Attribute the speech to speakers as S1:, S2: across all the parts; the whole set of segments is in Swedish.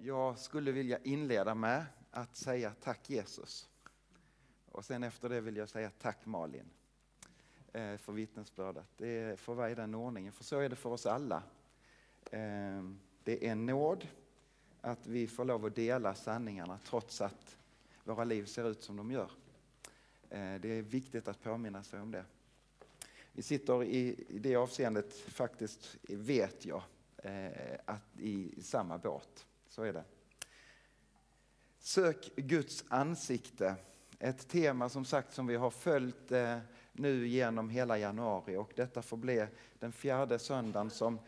S1: Jag skulle vilja inleda med att säga tack Jesus. Och sen efter det vill jag säga tack Malin eh, för vittnesbördet. Det får vara i den ordningen, för så är det för oss alla. Eh, det är nåd att vi får lov att dela sanningarna trots att våra liv ser ut som de gör. Eh, det är viktigt att påminna sig om det. Vi sitter i, det avseendet faktiskt, vet jag, att i samma båt. Så är det. Sök Guds ansikte. Ett tema som sagt som vi har följt eh, nu genom hela januari och detta får bli den fjärde söndagen som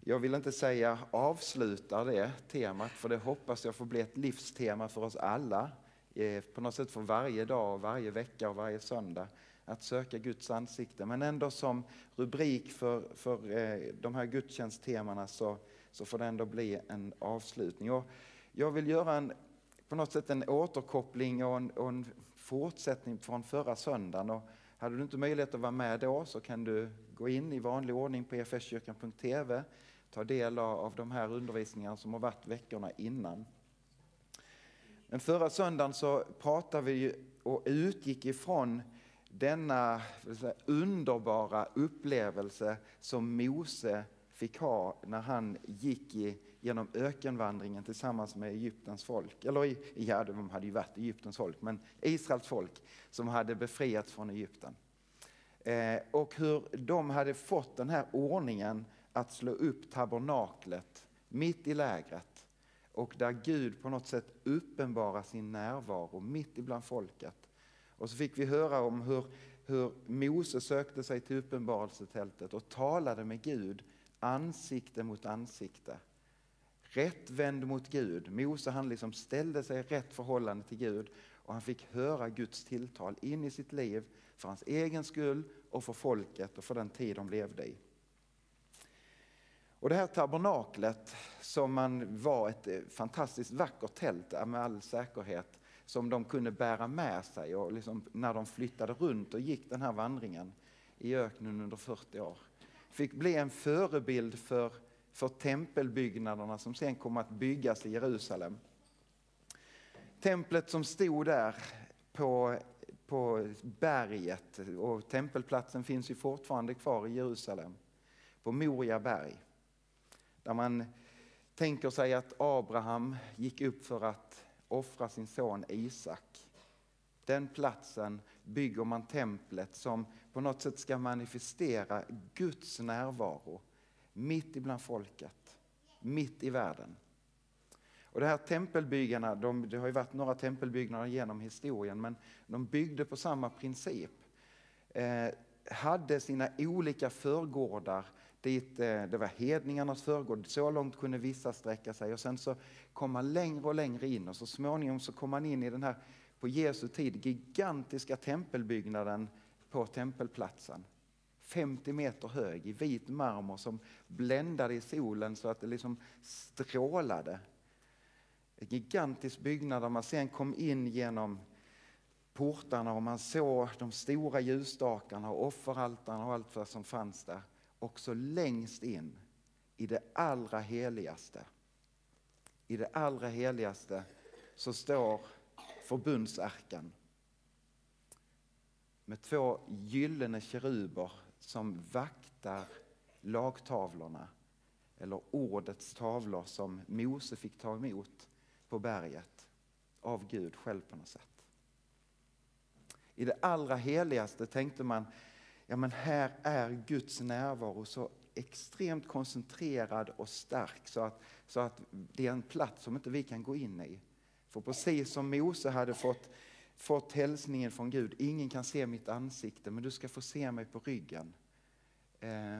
S1: jag vill inte säga avslutar det temat för det hoppas jag får bli ett livstema för oss alla eh, på något sätt för varje dag, varje vecka och varje söndag att söka Guds ansikte. Men ändå som rubrik för, för eh, de här gudstjänsttemana så, så får det ändå bli en avslutning. Och jag vill göra en, på något sätt en återkoppling och en, och en fortsättning från förra söndagen. Och hade du inte möjlighet att vara med då så kan du gå in i vanlig ordning på efskyrkan.tv, ta del av de här undervisningarna som har varit veckorna innan. Men förra söndagen så pratade vi och utgick ifrån denna underbara upplevelse som Mose fick ha när han gick i, genom ökenvandringen tillsammans med Egyptens folk. Eller ja, de hade ju varit Egyptens folk, men Israels folk som hade befriats från Egypten. Eh, och hur de hade fått den här ordningen att slå upp tabernaklet mitt i lägret och där Gud på något sätt uppenbarar sin närvaro mitt ibland folket. Och så fick vi höra om hur, hur Mose sökte sig till uppenbarelsetältet och talade med Gud ansikte mot ansikte. Rättvänd mot Gud. Mose han liksom ställde sig i rätt förhållande till Gud och han fick höra Guds tilltal in i sitt liv för hans egen skull och för folket och för den tid de levde i. Och det här tabernaklet som man var ett fantastiskt vackert tält med all säkerhet som de kunde bära med sig och liksom när de flyttade runt och gick den här vandringen i öknen under 40 år fick bli en förebild för, för tempelbyggnaderna som sen kom att byggas i Jerusalem. Templet som stod där på, på berget och tempelplatsen finns ju fortfarande kvar i Jerusalem, på Moria berg. Där man tänker sig att Abraham gick upp för att offra sin son Isak. Den platsen bygger man templet som på något sätt ska manifestera Guds närvaro mitt ibland folket, mitt i världen. Och de här tempelbyggarna, de, det har ju varit några tempelbyggnader genom historien, men de byggde på samma princip. Eh, hade sina olika förgårdar dit eh, det var hedningarnas förgård, så långt kunde vissa sträcka sig och sen så kom man längre och längre in och så småningom så kom man in i den här på Jesu tid gigantiska tempelbyggnaden på tempelplatsen. 50 meter hög i vit marmor som bländade i solen så att det liksom strålade. En gigantisk byggnad där man sen kom in genom portarna och man såg de stora ljusstakarna och offeraltarna och allt vad som fanns där. Också längst in i det allra heligaste. I det allra heligaste så står förbundsarken med två gyllene keruber som vaktar lagtavlorna eller ordets tavlor som Mose fick ta emot på berget av Gud själv på något sätt. I det allra heligaste tänkte man, ja men här är Guds närvaro så extremt koncentrerad och stark så att, så att det är en plats som inte vi kan gå in i. För precis som Mose hade fått, fått hälsningen från Gud, ingen kan se mitt ansikte men du ska få se mig på ryggen. Eh,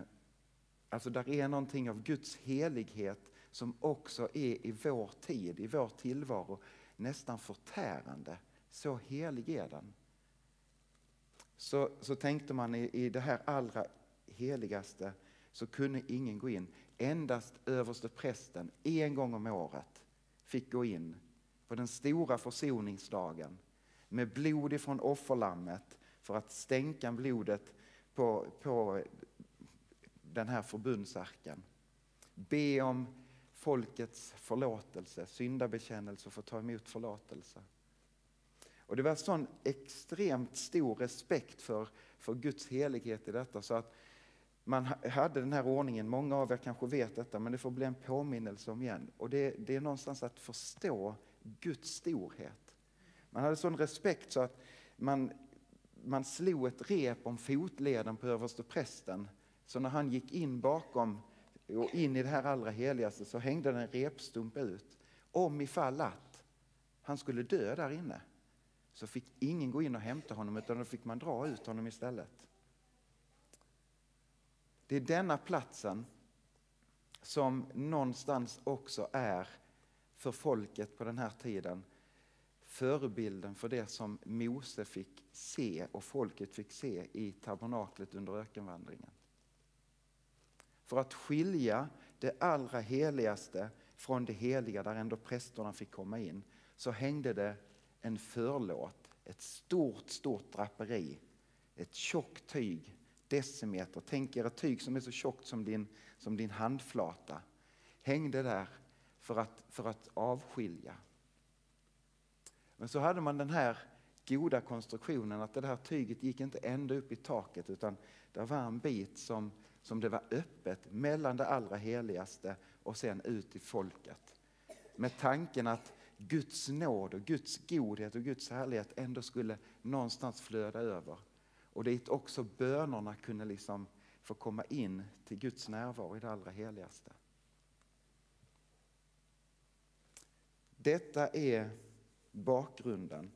S1: alltså där är någonting av Guds helighet som också är i vår tid, i vår tillvaro, nästan förtärande. Så helig är den. Så, så tänkte man i, i det här allra heligaste så kunde ingen gå in. Endast överste prästen en gång om året fick gå in på den stora försoningsdagen med blod ifrån offerlammet för att stänka blodet på, på den här förbundsarken. Be om folkets förlåtelse, syndabekännelse och få ta emot förlåtelse. Och det var sån extremt stor respekt för, för Guds helighet i detta så att man hade den här ordningen, många av er kanske vet detta, men det får bli en påminnelse om igen. Och det, det är någonstans att förstå Guds storhet. Man hade sån respekt så att man, man slog ett rep om fotleden på översteprästen. Så när han gick in bakom och in i det här allra heligaste så hängde det en repstump ut. Om ifall att han skulle dö där inne så fick ingen gå in och hämta honom utan då fick man dra ut honom istället. Det är denna platsen som någonstans också är för folket på den här tiden förebilden för det som Mose fick se och folket fick se i tabernaklet under ökenvandringen. För att skilja det allra heligaste från det heliga där ändå prästerna fick komma in så hängde det en förlåt, ett stort, stort draperi, ett tjockt tyg decimeter. Tänk er ett tyg som är så tjockt som din, som din handflata. Hängde där för att, för att avskilja. Men så hade man den här goda konstruktionen att det här tyget gick inte ända upp i taket utan det var en bit som, som det var öppet mellan det allra heligaste och sen ut i folket. Med tanken att Guds nåd och Guds godhet och Guds härlighet ändå skulle någonstans flöda över och dit också bönerna kunde liksom få komma in till Guds närvaro i det allra heligaste. Detta är bakgrunden.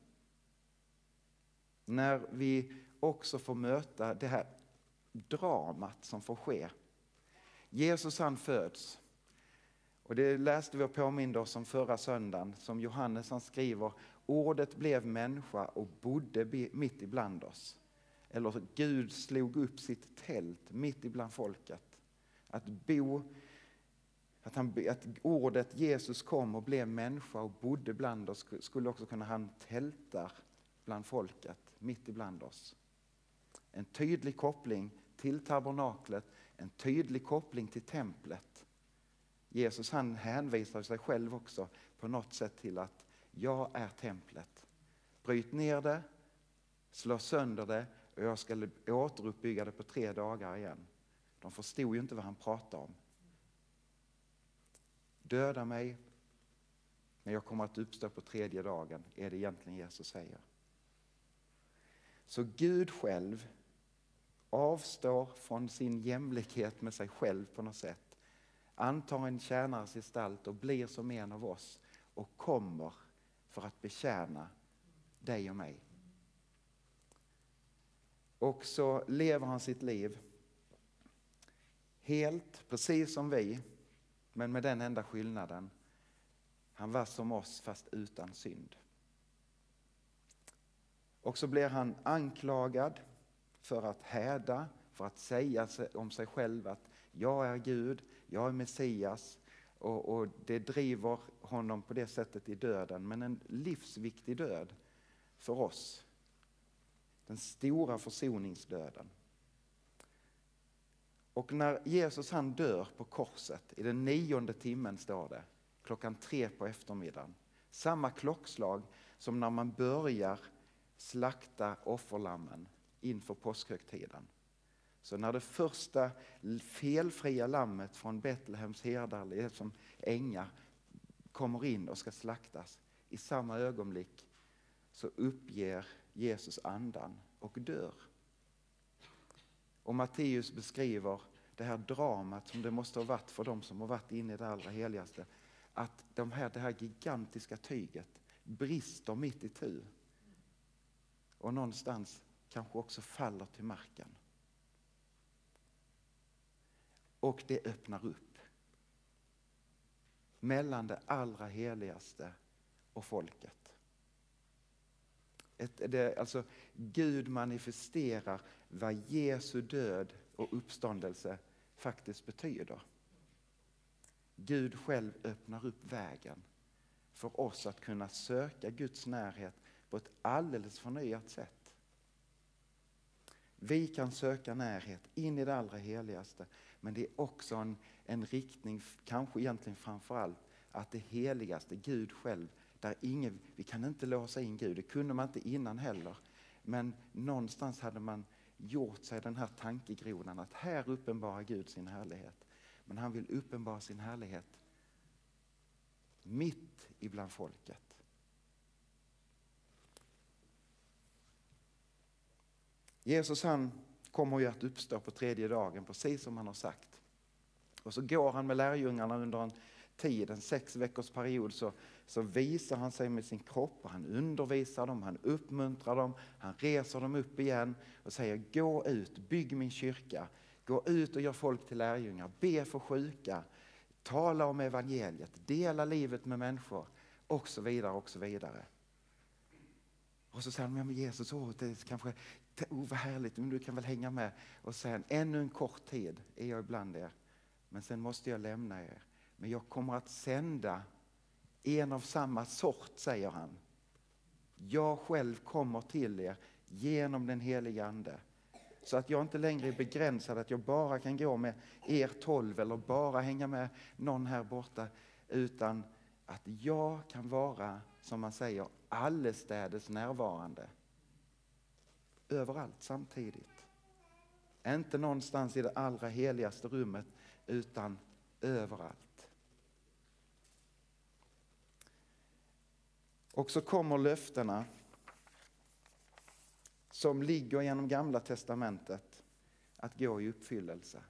S1: När vi också får möta det här dramat som får ske. Jesus han föds. Och det läste vi och påminde oss om förra söndagen som Johannes han skriver. Ordet blev människa och bodde mitt ibland oss. Eller Gud slog upp sitt tält mitt ibland folket. Att bo, att, han, att ordet Jesus kom och blev människa och bodde bland oss skulle också kunna han tältar bland folket, mitt ibland oss. En tydlig koppling till tabernaklet, en tydlig koppling till templet. Jesus han hänvisar sig själv också på något sätt till att jag är templet. Bryt ner det, slå sönder det och jag ska återuppbygga det på tre dagar igen. De förstod ju inte vad han pratade om. Döda mig, men jag kommer att uppstå på tredje dagen, är det egentligen Jesus säger. Så Gud själv avstår från sin jämlikhet med sig själv på något sätt, antar en tjänares gestalt och blir som en av oss och kommer för att betjäna dig och mig. Och så lever han sitt liv helt, precis som vi, men med den enda skillnaden. Han var som oss fast utan synd. Och så blir han anklagad för att häda, för att säga om sig själv att jag är Gud, jag är Messias. Och, och det driver honom på det sättet i döden, men en livsviktig död för oss den stora försoningsdöden. Och när Jesus han dör på korset, i den nionde timmen står det, klockan tre på eftermiddagen. Samma klockslag som när man börjar slakta offerlammen inför påskhögtiden. Så när det första felfria lammet från Betlehems herdar, som ängar, kommer in och ska slaktas, i samma ögonblick så uppger Jesus andan och dör. Och Matteus beskriver det här dramat som det måste ha varit för dem som har varit inne i det allra heligaste. Att de här, det här gigantiska tyget brister mitt i tu. Och någonstans kanske också faller till marken. Och det öppnar upp. Mellan det allra heligaste och folket. Ett, det, alltså, Gud manifesterar vad Jesu död och uppståndelse faktiskt betyder. Gud själv öppnar upp vägen för oss att kunna söka Guds närhet på ett alldeles förnyat sätt. Vi kan söka närhet in i det allra heligaste men det är också en, en riktning, kanske egentligen framförallt, att det heligaste, Gud själv, där ingen, vi kan inte låsa in Gud, det kunde man inte innan heller. Men någonstans hade man gjort sig den här tankegrodan att här uppenbarar Gud sin härlighet. Men han vill uppenbara sin härlighet mitt ibland folket. Jesus han kommer ju att uppstå på tredje dagen, precis som han har sagt. Och så går han med lärjungarna under en tid, en sex veckors period, så, så visar han sig med sin kropp och han undervisar dem, han uppmuntrar dem, han reser dem upp igen och säger gå ut, bygg min kyrka, gå ut och gör folk till lärjungar, be för sjuka, tala om evangeliet, dela livet med människor. Och så vidare och så vidare. Och så säger han, men Jesus, åh, det kanske, oh, vad härligt, men du kan väl hänga med. Och sen ännu en kort tid är jag ibland er, men sen måste jag lämna er. Men jag kommer att sända en av samma sort, säger han. Jag själv kommer till er genom den helige Ande. Så att jag inte längre är begränsad, att jag bara kan gå med er tolv eller bara hänga med någon här borta. Utan att jag kan vara, som man säger, allestädes närvarande. Överallt samtidigt. Inte någonstans i det allra heligaste rummet, utan överallt. Och så kommer löftena som ligger genom Gamla Testamentet att gå i uppfyllelse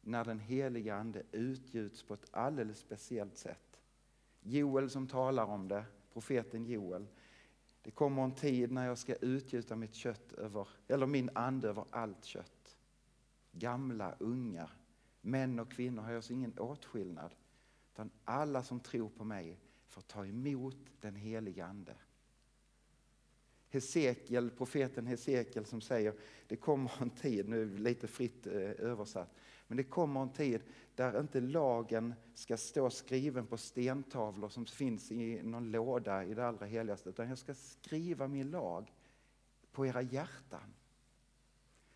S1: när den heliga Ande utgjuts på ett alldeles speciellt sätt. Joel som talar om det, profeten Joel. Det kommer en tid när jag ska utgjuta mitt kött över, eller min ande över allt kött. Gamla, unga, män och kvinnor har jag ingen åtskillnad. Utan alla som tror på mig får ta emot den heliga Ande. Hesekiel, profeten Hesekiel som säger det kommer en tid, nu lite fritt eh, översatt, men det kommer en tid där inte lagen ska stå skriven på stentavlor som finns i någon låda i det allra heligaste, utan jag ska skriva min lag på era hjärtan.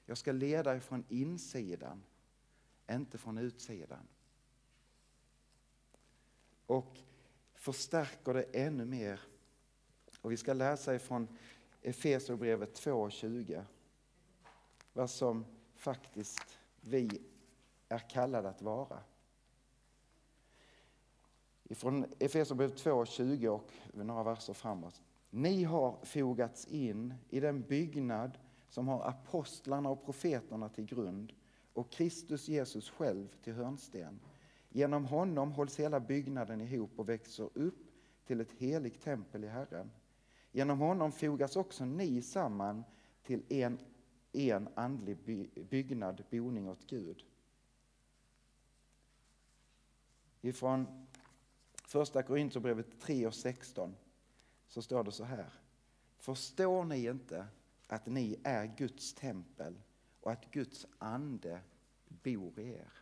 S1: Jag ska leda er från insidan, inte från utsidan. Och förstärker det ännu mer. Och vi ska läsa ifrån Efesierbrevet 2.20. Vad som faktiskt vi är kallade att vara. Ifrån Efesierbrevet 2.20 och några verser framåt. Ni har fogats in i den byggnad som har apostlarna och profeterna till grund och Kristus Jesus själv till hörnsten. Genom honom hålls hela byggnaden ihop och växer upp till ett heligt tempel i Herren. Genom honom fogas också ni samman till en, en andlig byggnad, boning åt Gud. Ifrån första Korinthierbrevet 3 och 16 så står det så här. Förstår ni inte att ni är Guds tempel och att Guds ande bor i er?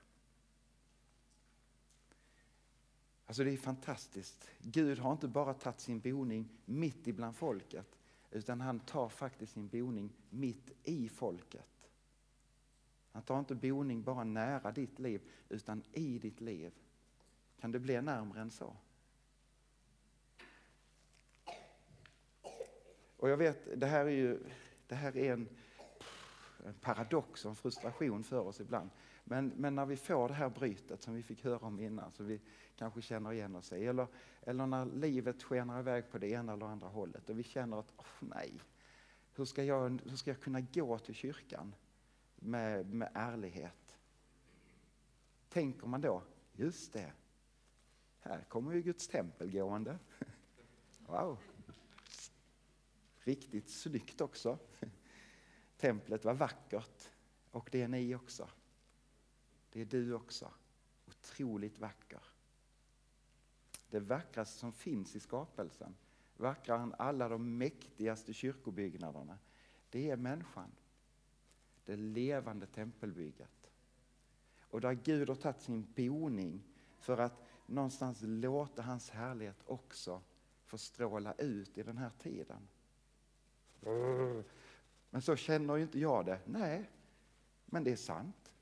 S1: Alltså det är fantastiskt. Gud har inte bara tagit sin boning mitt ibland folket utan han tar faktiskt sin boning mitt i folket. Han tar inte boning bara nära ditt liv utan i ditt liv. Kan det bli närmre än så? Och jag vet, det här är ju det här är en, en paradox och en frustration för oss ibland. Men, men när vi får det här brytet som vi fick höra om innan, som vi kanske känner igen oss i, eller, eller när livet skenar iväg på det ena eller andra hållet och vi känner att oh, nej, hur ska, jag, hur ska jag kunna gå till kyrkan med, med ärlighet? Tänker man då, just det, här kommer ju Guds tempel gående. Wow! Riktigt snyggt också. Templet var vackert och det är ni också. Det är du också. Otroligt vacker. Det vackraste som finns i skapelsen, vackrare än alla de mäktigaste kyrkobyggnaderna, det är människan. Det levande tempelbygget. Och där Gud har tagit sin boning för att någonstans låta hans härlighet också få stråla ut i den här tiden. Men så känner ju inte jag det. Nej, men det är sant.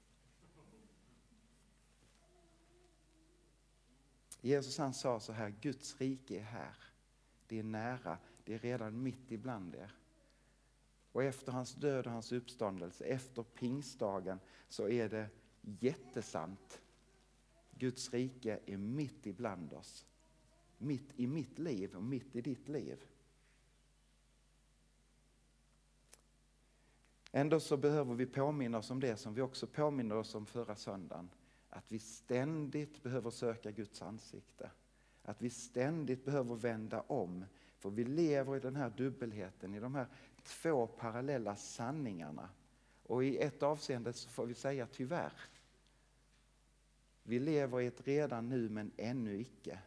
S1: Jesus han sa så här, Guds rike är här. Det är nära, det är redan mitt ibland er. Och efter hans död och hans uppståndelse, efter pingstdagen, så är det jättesant. Guds rike är mitt ibland oss. Mitt i mitt liv och mitt i ditt liv. Ändå så behöver vi påminna oss om det som vi också påminner oss om förra söndagen. Att vi ständigt behöver söka Guds ansikte. Att vi ständigt behöver vända om. För vi lever i den här dubbelheten, i de här två parallella sanningarna. Och i ett avseende så får vi säga tyvärr. Vi lever i ett redan nu men ännu icke.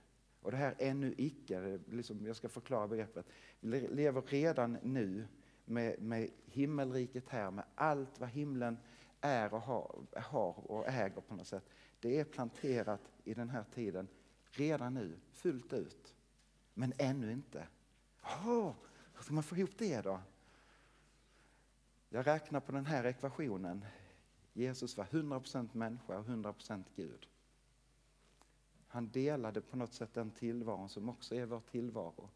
S1: Och det här ännu icke, liksom jag ska förklara begreppet. Vi lever redan nu med, med himmelriket här, med allt vad himlen är och har, har och äger på något sätt. Det är planterat i den här tiden redan nu, fullt ut. Men ännu inte. Oh, hur ska man få ihop det då? Jag räknar på den här ekvationen. Jesus var 100% människa och 100% Gud. Han delade på något sätt den tillvaron som också är vår tillvaro.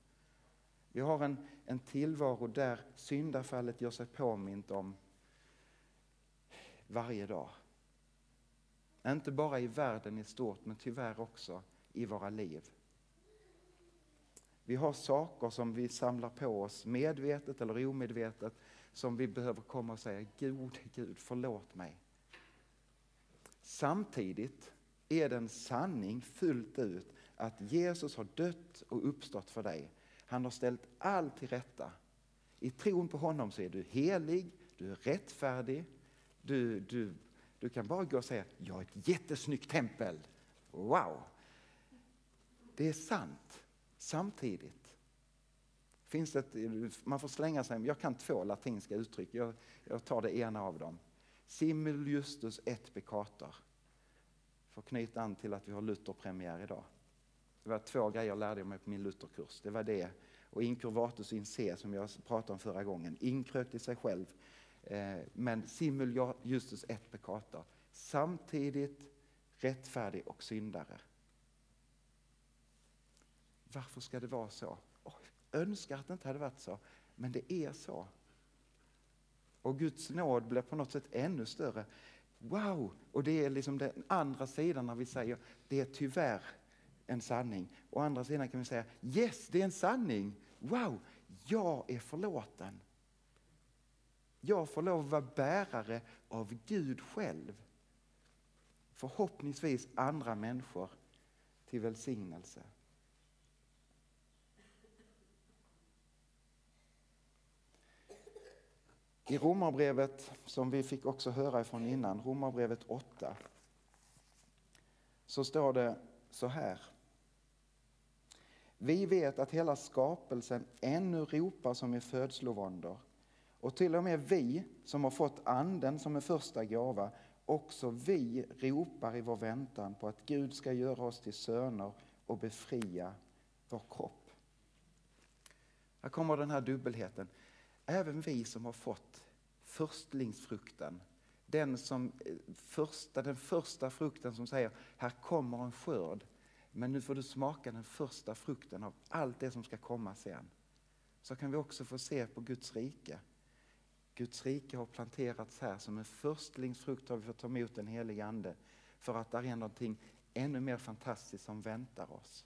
S1: Vi har en, en tillvaro där syndafallet gör sig påmint om varje dag. Inte bara i världen i stort, men tyvärr också i våra liv. Vi har saker som vi samlar på oss, medvetet eller omedvetet, som vi behöver komma och säga Gode Gud, förlåt mig. Samtidigt är det en sanning fullt ut att Jesus har dött och uppstått för dig. Han har ställt allt till rätta. I tron på honom så är du helig, du är rättfärdig, du, du, du kan bara gå och säga jag har ett jättesnyggt tempel. Wow! Det är sant samtidigt. Finns ett, man får slänga sig, jag kan två latinska uttryck, jag, jag tar det ena av dem. Simul justus et peccator. För att knyta an till att vi har Lutherpremiär idag. Det var två grejer jag lärde mig på min Lutherkurs. Det var det och inkurvatus in se som jag pratade om förra gången. Inkrökt i sig själv. Eh, men simul justus et peccata. Samtidigt rättfärdig och syndare. Varför ska det vara så? Oh, önskar att det inte hade varit så, men det är så. Och Guds nåd blir på något sätt ännu större. Wow! Och det är liksom den andra sidan när vi säger det är tyvärr en sanning. Å andra sidan kan vi säga yes, det är en sanning. Wow, jag är förlåten. Jag får lov att vara bärare av Gud själv. Förhoppningsvis andra människor till välsignelse. I Romarbrevet, som vi fick också höra ifrån innan, Romarbrevet 8, så står det så här. Vi vet att hela skapelsen ännu ropar som i födslovåndor. Och till och med vi som har fått anden som en första gåva, också vi ropar i vår väntan på att Gud ska göra oss till söner och befria vår kropp. Här kommer den här dubbelheten. Även vi som har fått förstlingsfrukten, den, som, eh, första, den första frukten som säger här kommer en skörd, men nu får du smaka den första frukten av allt det som ska komma sen. Så kan vi också få se på Guds rike. Guds rike har planterats här som en förstlingsfrukt har vi fått ta emot den helige Ande för att där är någonting ännu mer fantastiskt som väntar oss.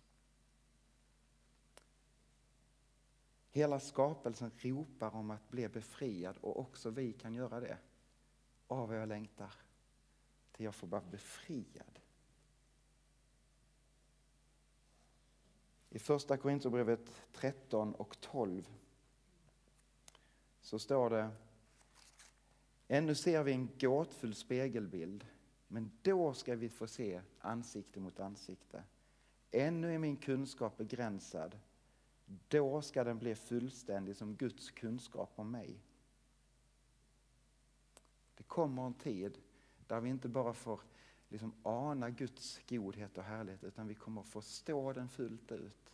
S1: Hela skapelsen ropar om att bli befriad och också vi kan göra det. Åh, vad jag längtar till jag får vara befriad. I första Korinthierbrevet 13 och 12 så står det Ännu ser vi en gåtfull spegelbild, men då ska vi få se ansikte mot ansikte. Ännu är min kunskap begränsad, då ska den bli fullständig som Guds kunskap om mig. Det kommer en tid där vi inte bara får liksom ana Guds godhet och härlighet utan vi kommer att förstå den fullt ut.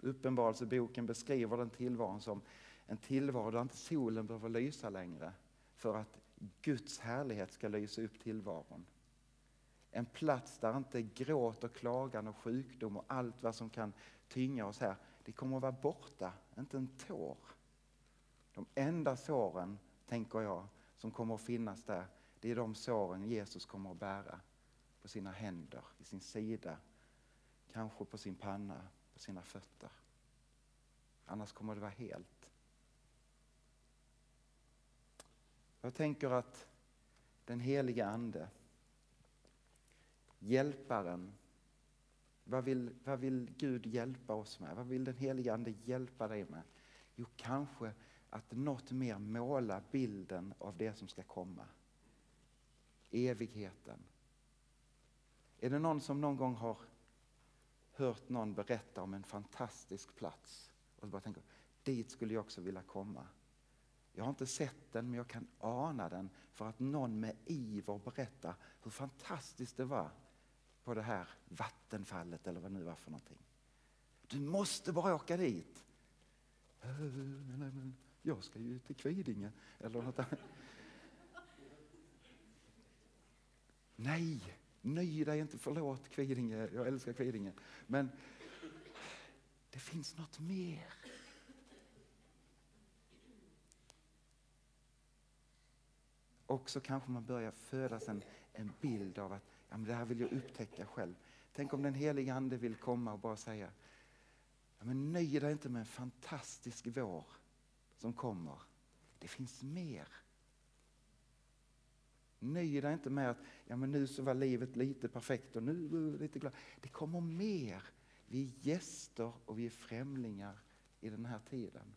S1: Uppenbarelseboken beskriver den tillvaron som en tillvaro där inte solen behöver lysa längre för att Guds härlighet ska lysa upp tillvaron. En plats där inte gråt och klagan och sjukdom och allt vad som kan tynga oss här, det kommer att vara borta, inte en tår. De enda såren, tänker jag, som kommer att finnas där, det är de såren Jesus kommer att bära på sina händer, i sin sida, kanske på sin panna, på sina fötter. Annars kommer det vara helt. Jag tänker att den heliga Ande, hjälparen, vad vill, vad vill Gud hjälpa oss med? Vad vill den heliga Ande hjälpa dig med? Jo, kanske att något mer måla bilden av det som ska komma. Evigheten. Är det någon som någon gång har hört någon berätta om en fantastisk plats och bara tänker, dit skulle jag också vilja komma. Jag har inte sett den men jag kan ana den för att någon med iver berättar hur fantastiskt det var på det här vattenfallet eller vad det nu var för någonting. Du måste bara åka dit. Äh, jag ska ju till Kvidinge eller något annat. Nej, nöj dig inte. Förlåt Kvidinge, jag älskar Kvidinge. Men det finns något mer. Och så kanske man börjar födas en, en bild av att ja, men det här vill jag upptäcka själv. Tänk om den heliga Ande vill komma och bara säga ja, men nöj dig inte med en fantastisk vår som kommer. Det finns mer. Nöj dig inte med att ja, men nu så var livet lite perfekt och nu är lite glad. Det kommer mer. Vi är gäster och vi är främlingar i den här tiden.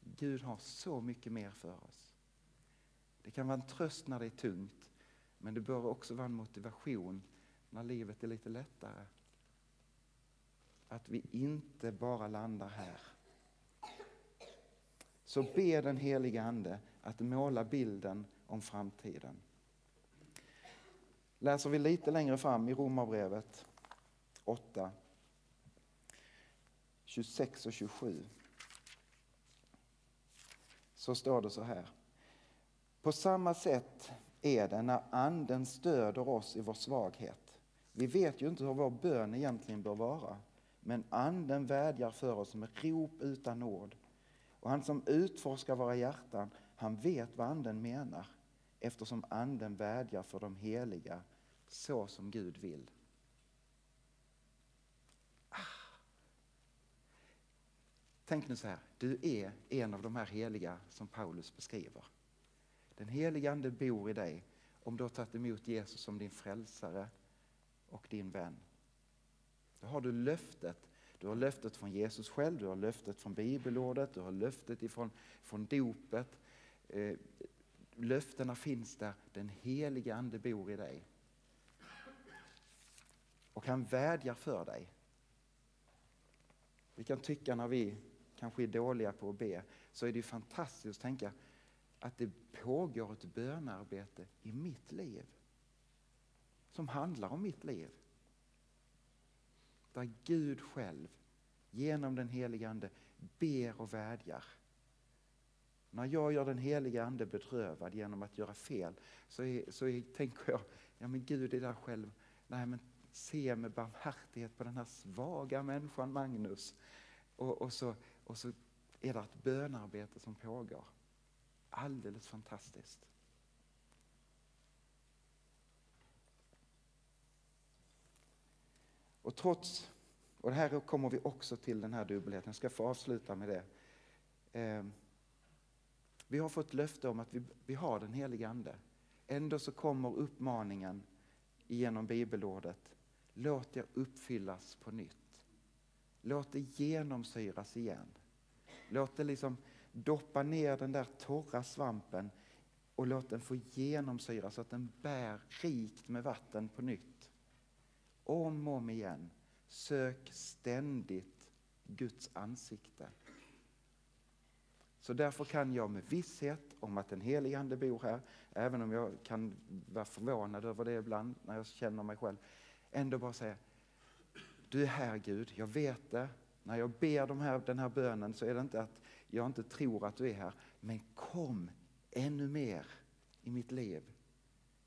S1: Gud har så mycket mer för oss. Det kan vara en tröst när det är tungt, men det bör också vara en motivation när livet är lite lättare. Att vi inte bara landar här. Så be den heliga Ande att måla bilden om framtiden. Läser vi lite längre fram i Romarbrevet 8, 26 och 27 så står det så här. På samma sätt är det när Anden stöder oss i vår svaghet. Vi vet ju inte hur vår bön egentligen bör vara, men Anden vädjar för oss med rop utan ord. Och han som utforskar våra hjärtan, han vet vad Anden menar eftersom Anden vädjar för de heliga så som Gud vill. Ah. Tänk nu så här, du är en av de här heliga som Paulus beskriver. Den heliga Ande bor i dig om du har tagit emot Jesus som din frälsare och din vän. Då har du löftet. Du har löftet från Jesus själv, du har löftet från bibelordet, du har löftet ifrån, från dopet. Eh, löftena finns där, den heliga Ande bor i dig. Och han vädjar för dig. Vi kan tycka när vi kanske är dåliga på att be, så är det fantastiskt att tänka att det pågår ett bönarbete i mitt liv. Som handlar om mitt liv. Där Gud själv genom den helige Ande ber och vädjar. När jag gör den heliga Ande bedrövad genom att göra fel så, är, så är, tänker jag, ja men Gud är där själv. Nej men se med barmhärtighet på den här svaga människan Magnus. Och, och, så, och så är det ett bönarbete som pågår. Alldeles fantastiskt. Och trots, och här kommer vi också till den här dubbelheten, jag ska få avsluta med det. Ehm, vi har fått löfte om att vi, vi har den helige Ande. Ändå så kommer uppmaningen genom bibelordet, låt er uppfyllas på nytt. Låt det genomsyras igen. Låt det liksom doppa ner den där torra svampen och låt den få genomsyra så att den bär rikt med vatten på nytt. Om och om igen. Sök ständigt Guds ansikte. Så därför kan jag med visshet om att den helige Ande bor här, även om jag kan vara förvånad över det ibland när jag känner mig själv, ändå bara säga Du är här Gud, jag vet det. När jag ber de här, den här bönen så är det inte att jag inte tror att du är här, men kom ännu mer i mitt liv.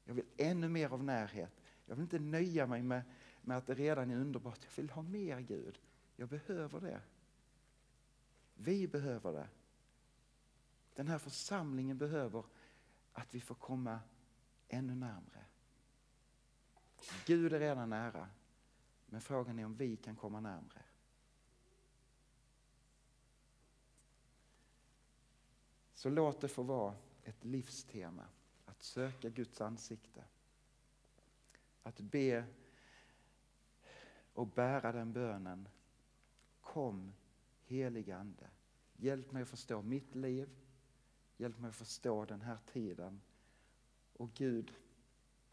S1: Jag vill ännu mer av närhet. Jag vill inte nöja mig med, med att det redan är underbart. Jag vill ha mer Gud. Jag behöver det. Vi behöver det. Den här församlingen behöver att vi får komma ännu närmre. Gud är redan nära, men frågan är om vi kan komma närmre. Så låt det få vara ett livstema att söka Guds ansikte. Att be och bära den bönen. Kom helige Ande. Hjälp mig att förstå mitt liv. Hjälp mig att förstå den här tiden. Och Gud,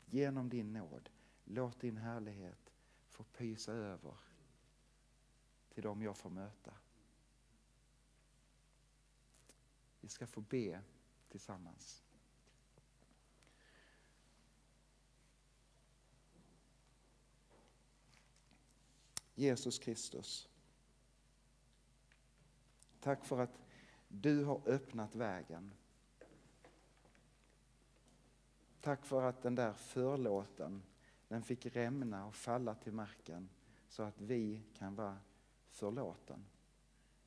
S1: genom din nåd, låt din härlighet få pysa över till dem jag får möta. Vi ska få be tillsammans. Jesus Kristus. Tack för att du har öppnat vägen. Tack för att den där förlåten, den fick rämna och falla till marken så att vi kan vara förlåten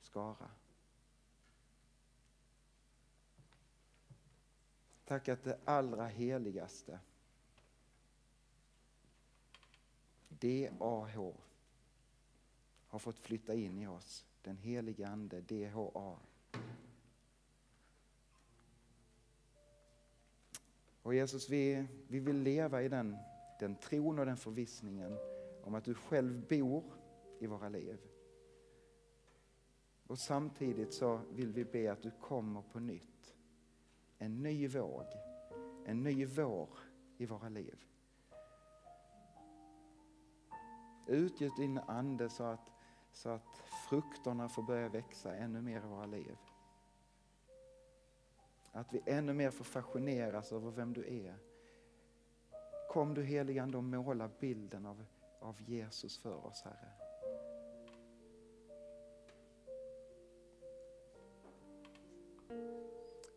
S1: skara. Tack att det allra heligaste, DAH, har fått flytta in i oss. Den heliga Ande, DHA. Och Jesus, vi, vi vill leva i den, den tron och den förvissningen om att du själv bor i våra liv. Och samtidigt så vill vi be att du kommer på nytt. En ny våg, en ny vår i våra liv. Utgjut din ande så att så att frukterna får börja växa ännu mer i våra liv. Att vi ännu mer får fascineras över vem du är. Kom du heligande och måla bilden av, av Jesus för oss Herre.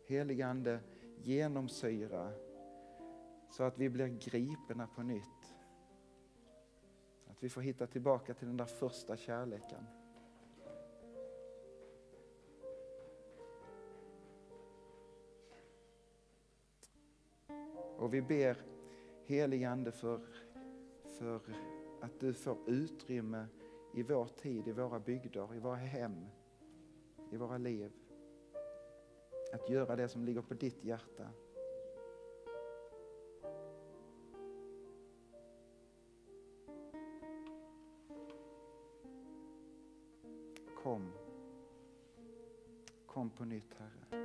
S1: Heligande genomsyra så att vi blir gripna på nytt att vi får hitta tillbaka till den där första kärleken. Och vi ber helige Ande för, för att du får utrymme i vår tid, i våra bygder, i våra hem, i våra liv. Att göra det som ligger på ditt hjärta. Kom. Kom på nytt, Herre.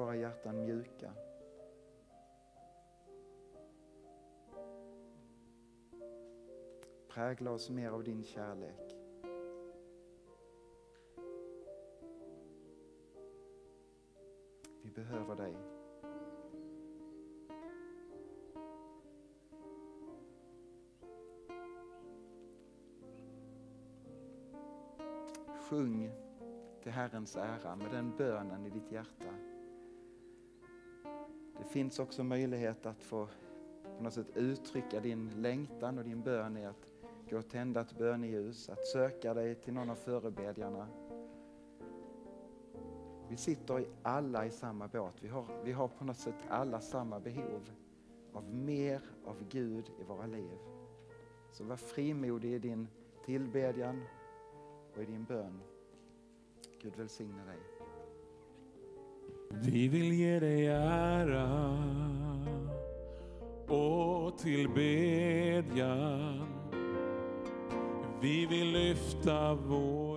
S1: Våra hjärtan mjuka. Prägla oss mer av din kärlek. Vi behöver dig. Sjung till Herrens ära med den bönen i ditt hjärta. Det finns också möjlighet att få på något sätt uttrycka din längtan och din bön i att gå och tända ett böneljus, att söka dig till någon av förebedjarna. Vi sitter alla i samma båt. Vi har, vi har på något sätt alla samma behov av mer av Gud i våra liv. Så var frimodig i din tillbedjan och i din bön. Gud välsigne dig.
S2: Vi vill ge dig ära och tillbedjan. Vi vill lyfta vår